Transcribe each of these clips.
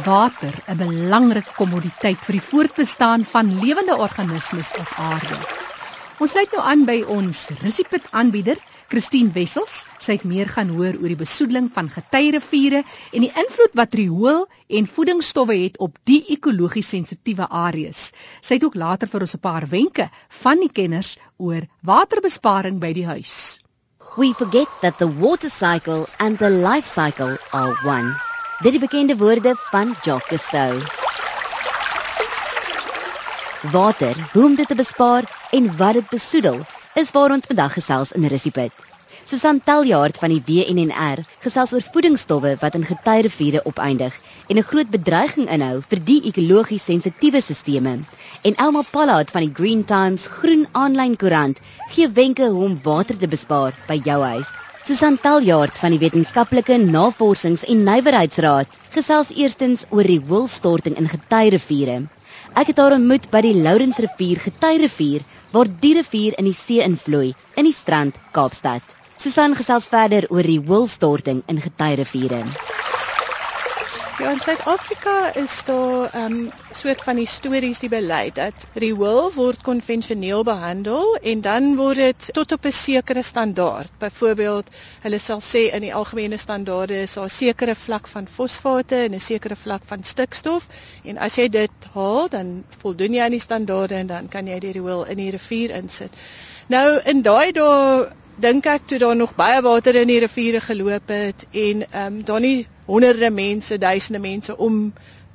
Water, 'n belangrike kommoditeit vir die voortbestaan van lewende organismes op aarde. Ons sluit nou aan by ons Rissipit aanbieder, Christine Wessels. Sy het meer gaan hoor oor die besoedeling van getyriviere en die invloed wat riool en voedingsstowwe het op die ekologies sensitiewe areas. Sy het ook later vir ons 'n paar wenke van die kenners oor waterbesparing by die huis. We forget that the water cycle and the life cycle are one. Dit is bekende woorde van Jacques Cousteau. Water, hoe om dit te bespaar en wat dit besoedel, is waar ons vandag gesels in Rissipit. Susan Taljaard van die WNNR gesels oor voedingsstowwe wat in getyriviere opeindig en 'n groot bedreiging inhou vir die ekologies sensitiewe stelsels. En Elma Pollard van die Green Times groen aanlyn koerant gee wenke hoe om water te bespaar by jou huis. Susan Taljaard van die Wetenskaplike Navorsings- en Nywerheidsraad gesels eerstens oor die woelstorting in getyriviere. Ek het haar ontmoet by die Lourensrivier getyrivier waar die rivier in die see invloei in die strand Kaapstad. Susan gesels verder oor die woelstorting in Getyriviere. Ja, in Suid-Afrika is daar 'n um, soort van histories die beleid dat riool word konvensioneel behandel en dan word dit tot op 'n sekere standaard. Byvoorbeeld, hulle sal sê in die algemene standaarde is daar 'n sekere vlak van fosfate en 'n sekere vlak van stikstof en as jy dit haal, dan voldoen jy aan die standaarde en dan kan jy die riool in die rivier insit. Nou in daai dae dink ek toe daar nog baie water in die riviere geloop het en ehm um, daar nie honderde mense, duisende mense om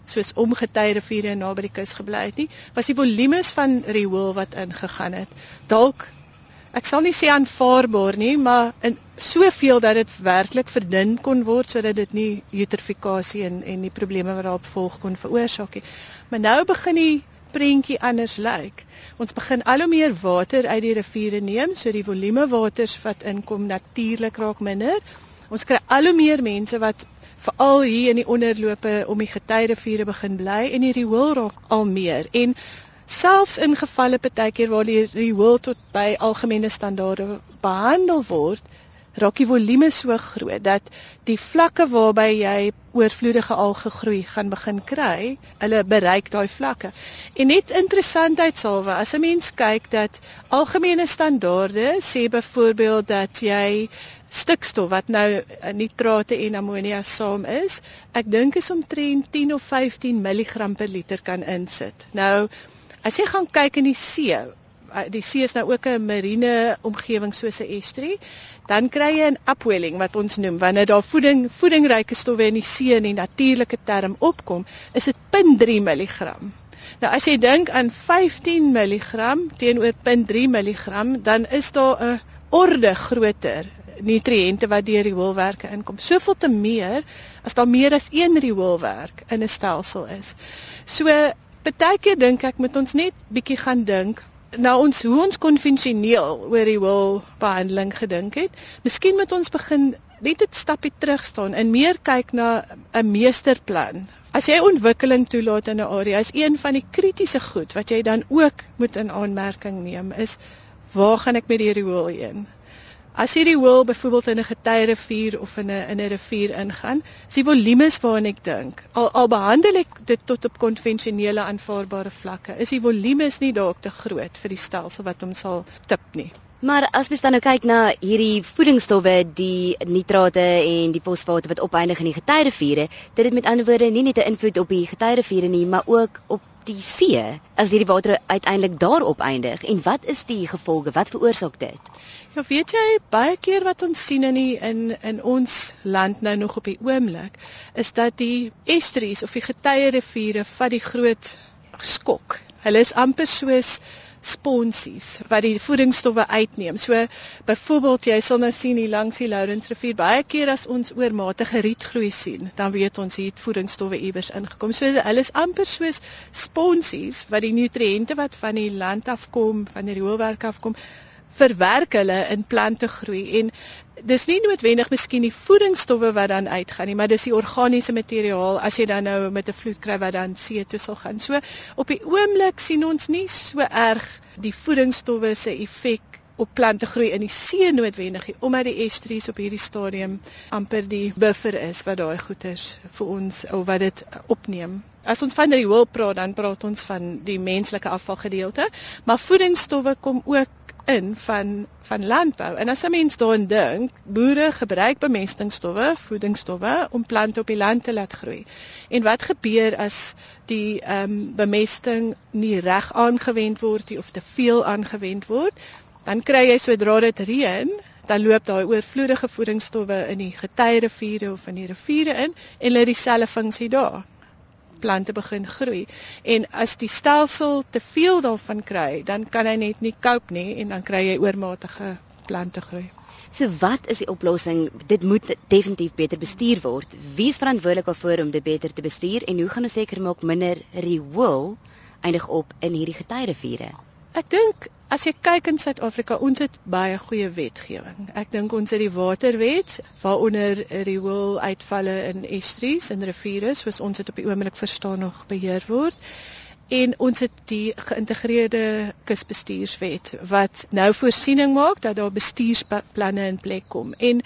soos omgetye riviere naby die kus gebly het nie, was die volumes van riool wat ingegaan het. Dalk ek sal nie sê aanvaarbaar nie, maar in soveel dat dit werklik verdun kon word sodat dit nie eutrofikasie en en die probleme wat daarop volg kon veroorsaak nie. Maar nou begin die prentjie anders lyk. Ons begin al hoe meer water uit die riviere neem, so die volume waters wat inkom natuurlik raak minder. Ons kry al hoe meer mense wat veral hier in die onderlope om die getyriviere begin bly en die riool raak al meer en selfs in gevalle partykeer waar die riool tot by algemene standaarde behandel word, raak die volume so groot dat die vlakke waarby jy oorvloedige alge groei gaan begin kry, hulle bereik daai vlakke. En net interessantheidshalwe, as 'n mens kyk dat algemene standaarde sê byvoorbeeld dat jy stikstof wat nou nitrate en amonia saam is, ek dink is omtrent 10 of 15 mg per liter kan insit. Nou as jy gaan kyk in die see, die see is nou ook 'n marine omgewing soos 'n estuary, dan kry jy 'n upwelling wat ons noem wanneer daar voeding voedingryke stowwe in die see in die natuurlike term opkom, is dit 0.3 mg. Nou as jy dink aan 15 mg teenoor 0.3 mg, dan is daar 'n orde groter nutriënte wat deur die hoelwerke inkom. Soveel te meer as daar meer as een rioolwerk in 'n stelsel is. So baie keer dink ek moet ons net bietjie gaan dink nou ons hoe ons konvensioneel oor die wil behandeling gedink het. Miskien moet ons begin net 'n stappie terug staan en meer kyk na 'n meesterplan. As jy ontwikkeling toelaat in 'n area, is een van die kritiese goed wat jy dan ook moet in aanmerking neem is waar gaan ek met die riool heen? As hierdie hoël byvoorbeeld in 'n getyrivier of in 'n in 'n rivier ingaan, is die volumes waarna ek dink. Al al behandel ek dit tot op konvensionele aanvaarbare vlakke, is die volumes nie dalk te groot vir die stelsel wat hom sal tip nie. Maar as mens dan nou kyk na hierdie voedingsstowwe, die nitrate en die fosfate wat opeindig in die getyriviere, dit het met ander woorde nie net 'n invloed op die getyriviere nie, maar ook op die see as hierdie water uiteindelik daarop eindig en wat is die gevolge? Wat veroorsaak dit? Ja weet jy baie keer wat ons sien in die, in in ons land nou nog op die oomblik is dat die estuaries of die getye riviere vat die groot skok hulle is amper soos sponsies wat die voedingsstowwe uitneem. So byvoorbeeld jy sal nou sien hier langs die Lourensrivier baie keer as ons oormatige rietgroei sien, dan weet ons hier het voedingsstowwe iewers ingekom. So hulle is amper soos sponsies wat die nutriënte wat van die land afkom, van die rioolwerk afkom, verwerk hulle in plante groei en dis nie noodwendig miskien die voedingsstowwe wat dan uitgaan nie, maar dis die organiese materiaal as jy dan nou met 'n vloed kry wat dan see toe sal gaan. So op die oomblik sien ons nie so erg die voedingsstowwe se effek op plante groei in die see noodwendig omdat die estuaries op hierdie stadium amper die buffer is wat daai goeters vir ons of wat dit opneem. As ons van die wil praat dan praat ons van die menslike afvalgedeelte, maar voedingsstowwe kom ook in van van landbou. En as 'n mens daaraan dink, boere gebruik bemestingsstowwe, voedingsstowwe om plante op die land te laat groei. En wat gebeur as die ehm um, bemesting nie reg aangewend word nie of te veel aangewend word? Dan kry jy sodra dit reën, dan loop daai oorvloedige voedingsstowwe in die getyereviere of in die riviere in en hulle dieselfde funksie daar plante begin groei. En as die stelsel te veel daarvan kry, dan kan hy net nie cope nie en dan kry jy oormatige plante groei. So wat is die oplossing? Dit moet definitief beter bestuur word. Wie is verantwoordelik daarvoor om dit beter te bestuur en hoe gaan ons seker maak minder riool eindig op in hierdie getyereviere? Ek dink as jy kyk in Suid-Afrika, ons het baie goeie wetgewing. Ek dink ons het die waterwet waaronder riool uitvalle in estuaries en riviere soos ons dit op die oomblik verstaan nog beheer word. En ons het die geïntegreerde kusbestuurswet wat nou voorsiening maak dat daar bestuursplanne in plek kom. En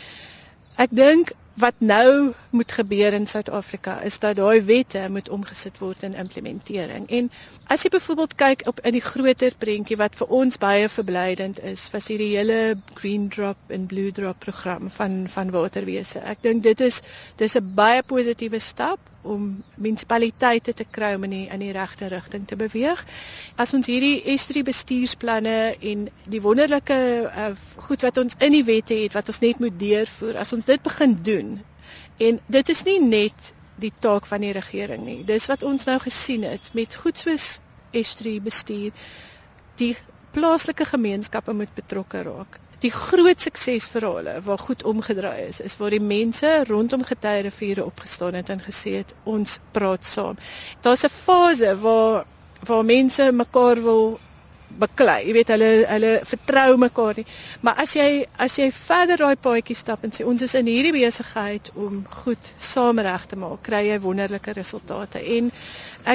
ek dink wat nou moet gebeur in Suid-Afrika is dat daai wette moet omgesit word in implementering. En as jy byvoorbeeld kyk op in die groter prentjie wat vir ons baie verblydend is, was hierdie hele Green Drop en Blue Drop program van van waterwese. Ek dink dit is dis 'n baie positiewe stap om munisipaliteite te kry om in die in die regte rigting te beweeg. As ons hierdie estuarie bestuursplanne en die wonderlike uh, goed wat ons in die wette het wat ons net moet deurvoer, as ons dit begin doen. En dit is nie net die taak van die regering nie. Dis wat ons nou gesien het met goed soos Estrie bestuur. Die plaaslike gemeenskappe moet betrokke raak. Die groot suksesverhale waar goed omgedraai is, is waar die mense rondom Getuieriviere opgestaan het en gesê het ons praat saam. Daar's 'n fase waar waar mense mekaar wil beklei. Jy weet hulle hulle vertrou mekaar nie. Maar as jy as jy verder daai paadjie stap en sê ons is in hierdie besigheid om goed saam reg te maak, kry jy wonderlike resultate. En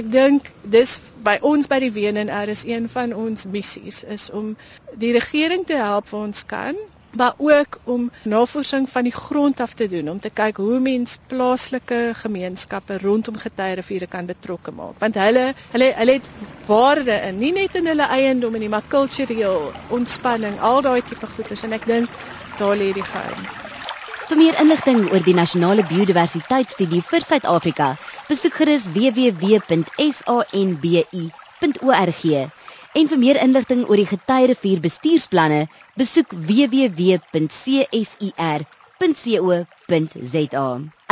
ek dink dis by ons by die WNR is een van ons missies is om die regering te help waar ons kan maar ook om navorsing van die grond af te doen om te kyk hoe mens plaaslike gemeenskappe rondom getuieriviere kan betrokke maak. Want hulle hulle hulle het waarde in nie net in hulle eiendom nie maar kultureel ontspanning al daai tipe goeders. En ek dink daar lê die geheim. Vir meer inligting oor die nasionale biodiversiteitsstudie vir Suid-Afrika besoek gerus www.sanbi.org En vir meer inligting oor die getuierivier bestuursplanne, besoek www.cir.co.za.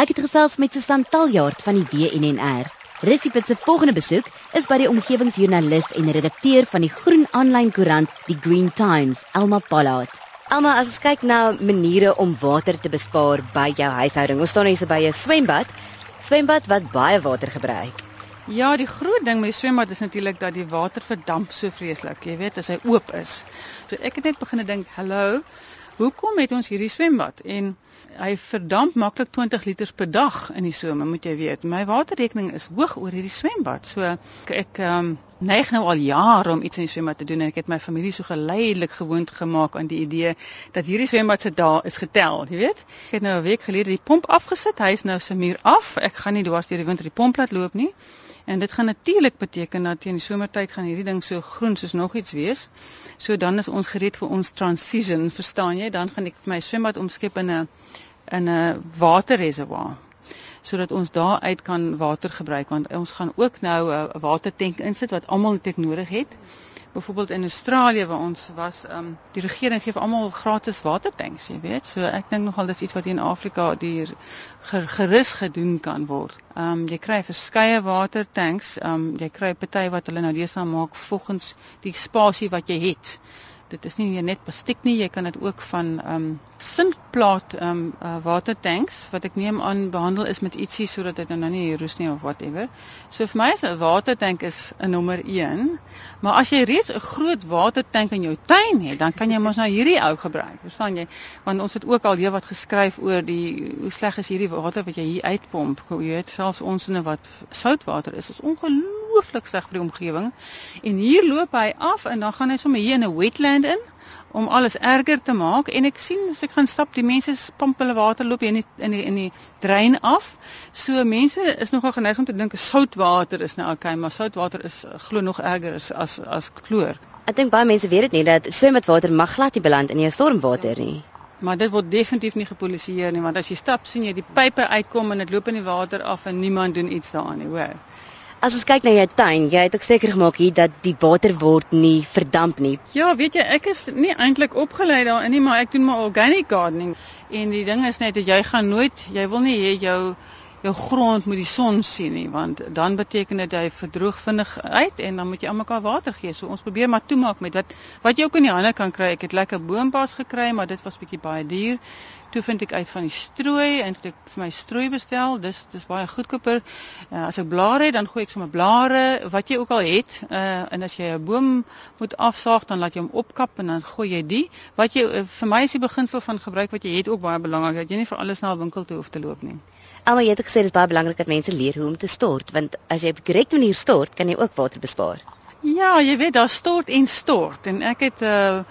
Ek het gesels met Susan Taljaard van die WNNR. Resipit se volgende besoek is by die omgewingsjoernalis en redakteur van die groen aanlyn koerant Die Green Times, Elma Pollard. Elma, as ons kyk na maniere om water te bespaar by jou huishouding. Ons staan hier so by 'n swembad. Swembad wat baie water gebruik. Ja, die groot ding met die swembad is natuurlik dat die water verdamp so vreeslik, jy weet, as hy oop is. So ek het net begin dink, "Hallo, hoekom het ons hierdie swembad?" En hy verdamp maklik 20 liter per dag in die somer, moet jy weet. My waterrekening is hoog oor hierdie swembad. So ek ek um, neig nou al jare om iets in die swembad te doen en ek het my familie so geleidelik gewoond gemaak aan die idee dat hierdie swembad se dae is getel, jy weet. Ek het nou 'n week gelede die pomp afgesit. Hy is nou se muur af. Ek gaan nie dwars deur die winter die pomp laat loop nie. En dit gaan natuurlik beteken dat teen die somertyd gaan hierdie ding so groen soos nog iets wees. So dan is ons gereed vir ons transition, verstaan jy? Dan gaan ek my swembad omskep in 'n in 'n waterreservoir sodat ons daar uit kan water gebruik want ons gaan ook nou 'n watertank insit wat almal net nodig het byvoorbeeld in Australië waar ons was, ehm um, die regering gee almal gratis watertanks, jy weet. So ek dink nogal dis iets wat hier in Afrika die gerus gedoen kan word. Ehm um, jy kry verskeie watertanks, ehm um, jy kry party wat hulle nou deesdae maak volgens die spasie wat jy het dit is nie net plastiek nie, jy kan dit ook van ehm um, sinkplaat ehm um, uh, watertanks wat ek neem aan behandel is met ietsie sodat dit nou nie roes nie of whatever. So vir my is 'n watertank is 'n nommer 1. Maar as jy reeds 'n groot watertank in jou tuin het, dan kan jy mos nou hierdie ou gebruik. Verstaan jy? Want ons het ook al hier wat geskryf oor die hoe sleg is hierdie water wat jy hier uitpomp. Jy weet selfs ons in wat soutwater is, is ongelooflik ongelooflik sleg vir die omgewing. En hier loop hy af en dan gaan hy sommer hier in 'n wetland in om alles erger te maak en ek sien as ek gaan stap die mense pomp hulle water loop in die in die in die drein af. So mense is nogal geneig om te dink soutwater is nou okay, maar soutwater is glo nog erger as as, as kloor. Ek dink baie mense weet dit nie dat swemmetwater mag glad nie beland in jou stormwater nie. Maar dit word definitief nie gepolisieer nie want as jy stap sien jy die pype uitkom en dit loop in die water af en niemand doen iets daaraan nie, hoor. As ons kyk na jou tuin, jy het ook seker gemaak hier dat die water word nie verdamp nie. Ja, weet jy, ek is nie eintlik opgelei daarin nie, maar ek doen maar organic gardening en die ding is net dat jy gaan nooit, jy wil nie hê jou jou grond moet die son sien nie want dan beteken dit hy verdroog vinnig uit en dan moet jy almekaar water gee. So ons probeer maar toemaak met wat wat jy ook in die hande kan kry. Ek het lekker boompas gekry, maar dit was bietjie baie duur. Toe vind ek uit van die strooi en ek vir my strooi bestel. Dis dis baie goedkoper. Uh, as ek blare het, dan gooi ek sommer blare wat jy ook al het. Uh en as jy 'n boom moet afsaag, dan laat jy hom opkap en dan gooi jy die. Wat jy uh, vir my is die beginsel van gebruik wat jy het ook baie belangrik dat jy nie vir alles na 'n winkel toe hoef te loop nie. Alma jy het gesê dit is baie belangrik dat mense leer hoe om te stort want as jy op die regte manier stort, kan jy ook water bespaar. Ja, jy weet daar stort en stort en ek het 'n uh,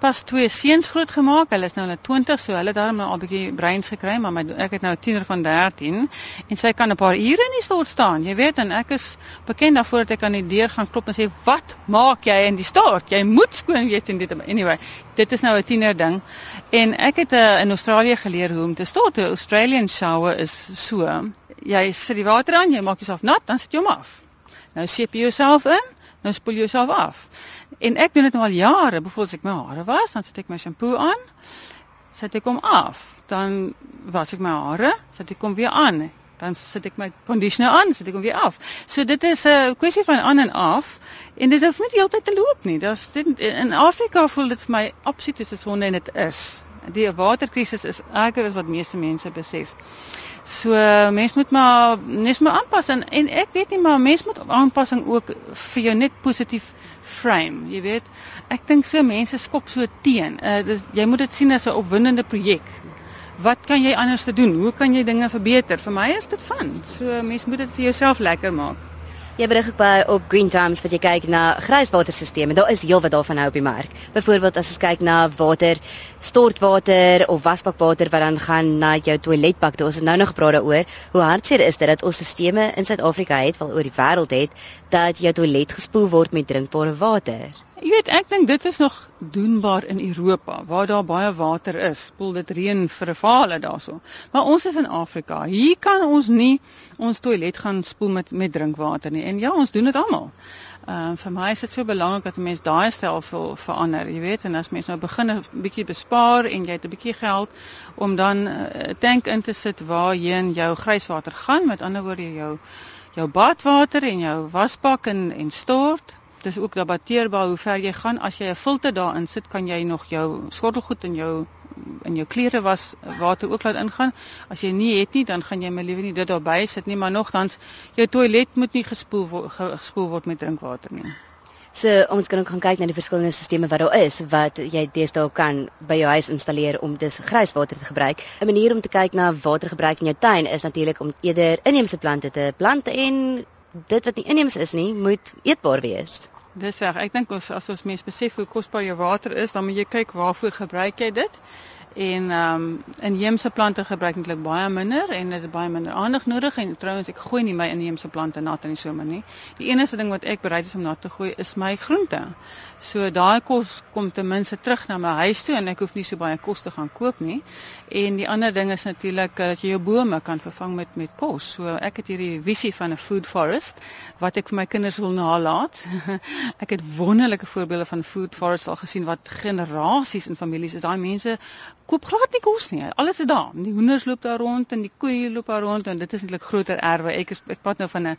pas twee seuns groot gemaak. Hulle is nou net 20, so hulle het daarom nou al 'n bietjie breins gekry, maar my ek het nou 'n tiener van 13 en sy kan 'n paar ure in die stort staan. Jy weet, en ek is bekend daarvoor dat ek aan die deur gaan klop en sê, "Wat maak jy in die stort? Jy moet skoon wees in dit." Anyway, dit is nou 'n tiener ding. En ek het uh, in Australië geleer hoe om te stort. 'n Australian shower is so. Jy sit die water aan, jy maak jouself nat, dan sit jy hom af. Nou seep jy jouself in, nou spoel jy jouself af. En ek doen dit nou al jare. As ek my hare was, dan sit ek my shampoo aan, sit ek hom af. Dan was ek my hare, sit ek hom weer aan. Dan sit ek my conditioner aan, sit ek hom weer af. So dit is 'n kwessie van aan en af en dit hoef nie die hele tyd te loop nie. Daar's in Afrika voel dit vir my absoluut soos sonde en dit is. Die waterkrisis is erger as wat meeste mense besef. So mens moet maar mens moet aanpas en, en ek weet nie maar mens moet aanpassing ook vir jou net positief frame, jy weet. Ek dink so mense skop so teen. Uh dis jy moet dit sien as 'n opwindende projek. Wat kan jy anders te doen? Hoe kan jy dinge verbeter? Vir my is dit van. So mens moet dit vir jouself lekker maak. Jy berig ook baie op Green Times wat jy kyk na grijswaterstelsels. Daar is heelwat daarvan nou op die mark. Byvoorbeeld as ons kyk na water, stortwater of wasbakwater wat dan gaan na jou toiletbak. Ons het nou nog gepraat daaroor hoe hartseer is dit dat ons stelsels in Suid-Afrika het, wel oor die wêreld het, dat jou toilet gespoel word met drinkbare water. Jy weet, ek dink dit is nog doenbaar in Europa waar daar baie water is. Spoel dit reën vir 'n vale daarso. Maar ons is in Afrika. Hier kan ons nie ons toilet gaan spoel met met drinkwater nie. En ja, ons doen dit almal. Ehm uh, vir my is dit so belangrik dat 'n mens daai stelsel verander, jy weet, en as mens nou begin 'n bietjie bespaar en jy het 'n bietjie geld om dan 'n uh, tank in te sit waarheen jou grijswater gaan, met ander woorde jou jou badwater en jou wasbak en en stort dis ook debatteerbaar hoe ver jy gaan. As jy 'n filter daarin sit kan jy nog jou skottelgoed in jou in jou klere was water ook laat ingaan. As jy nie het nie dan gaan jy my liewe nie dit daarby sit nie. Maar nogtans jou toilet moet nie gespoel word gespoel word met drinkwater nie. So ons kan ook gaan kyk na die verskillende stelsels wat daar is wat jy deesdae kan by jou huis installeer om dis grijswater te gebruik. 'n Manier om te kyk na watergebruik in jou tuin is natuurlik om eerder inheemse plante te plant en dit wat nie inheems is nie, moet eetbaar wees. Dis reg. Ek dink ons as ons mens besef hoe kosbaar jou water is, dan moet jy kyk waarvoor gebruik jy dit. En ehm um, inheemse plante gebruik eintlik baie minder en dit het baie minder aandag nodig en trouens ek gooi nie my inheemse plante nat in die somer nie. Die enigste ding wat ek bereid is om nat te gooi is my groente. So daai kos kom ten minste terug na my huis toe en ek hoef nie so baie kos te gaan koop nie. En die ander ding is natuurlik eh, dat jy jou bome kan vervang met met kos. So ek het hierdie visie van 'n food forest wat ek vir my kinders wil nalaat. ek het wonderlike voorbeelde van food forest al gesien wat generasies in families is. Daai mense koop glad nie kos nie. Alles is daar. Die hoenders loop daar rond en die koeie loop daar rond en dit is eintlik groter erwe. Ek is ek pad nou van 'n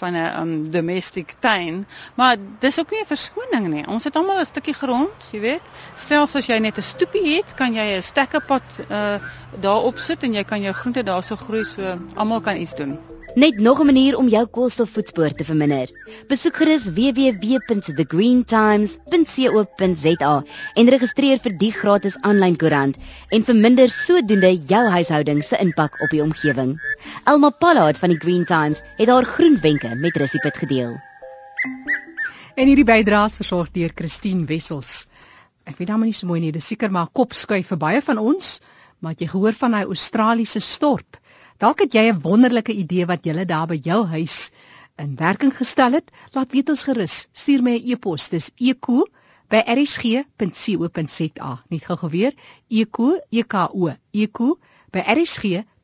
van 'n um domestic tuin, maar dis ook nie 'n verskoning nie. Ons het almal 'n stukkie grond, jy weet. Selfs as jy net 'n stoepie het, kan jy 'n stekkepot uh daarop sit en jy kan jou groente daarso groei so almal kan iets doen. Net nog 'n manier om jou koolstofvoetspoor te verminder. Besoek gerus www.thegreentimes.co.za en registreer vir die gratis aanlyn koerant en verminder sodoende jou huishouding se impak op die omgewing. Elma Pallard van die Green Times het haar groen wenke met Rissipit gedeel. En hierdie bydraes versorg deur Christine Wessels. Ek weet dan nie so mooi nie, dis seker maar kop skuif vir baie van ons, maar jy gehoor van hy Australiese stort. Dalk het jy 'n wonderlike idee wat jy daar by jou huis in werking gestel het. Laat weet ons gerus. Stuur my 'n e-pos. Dis eco@rsg.co.za. Net gou geweer, eco, e k o, eco by rsg.co.za.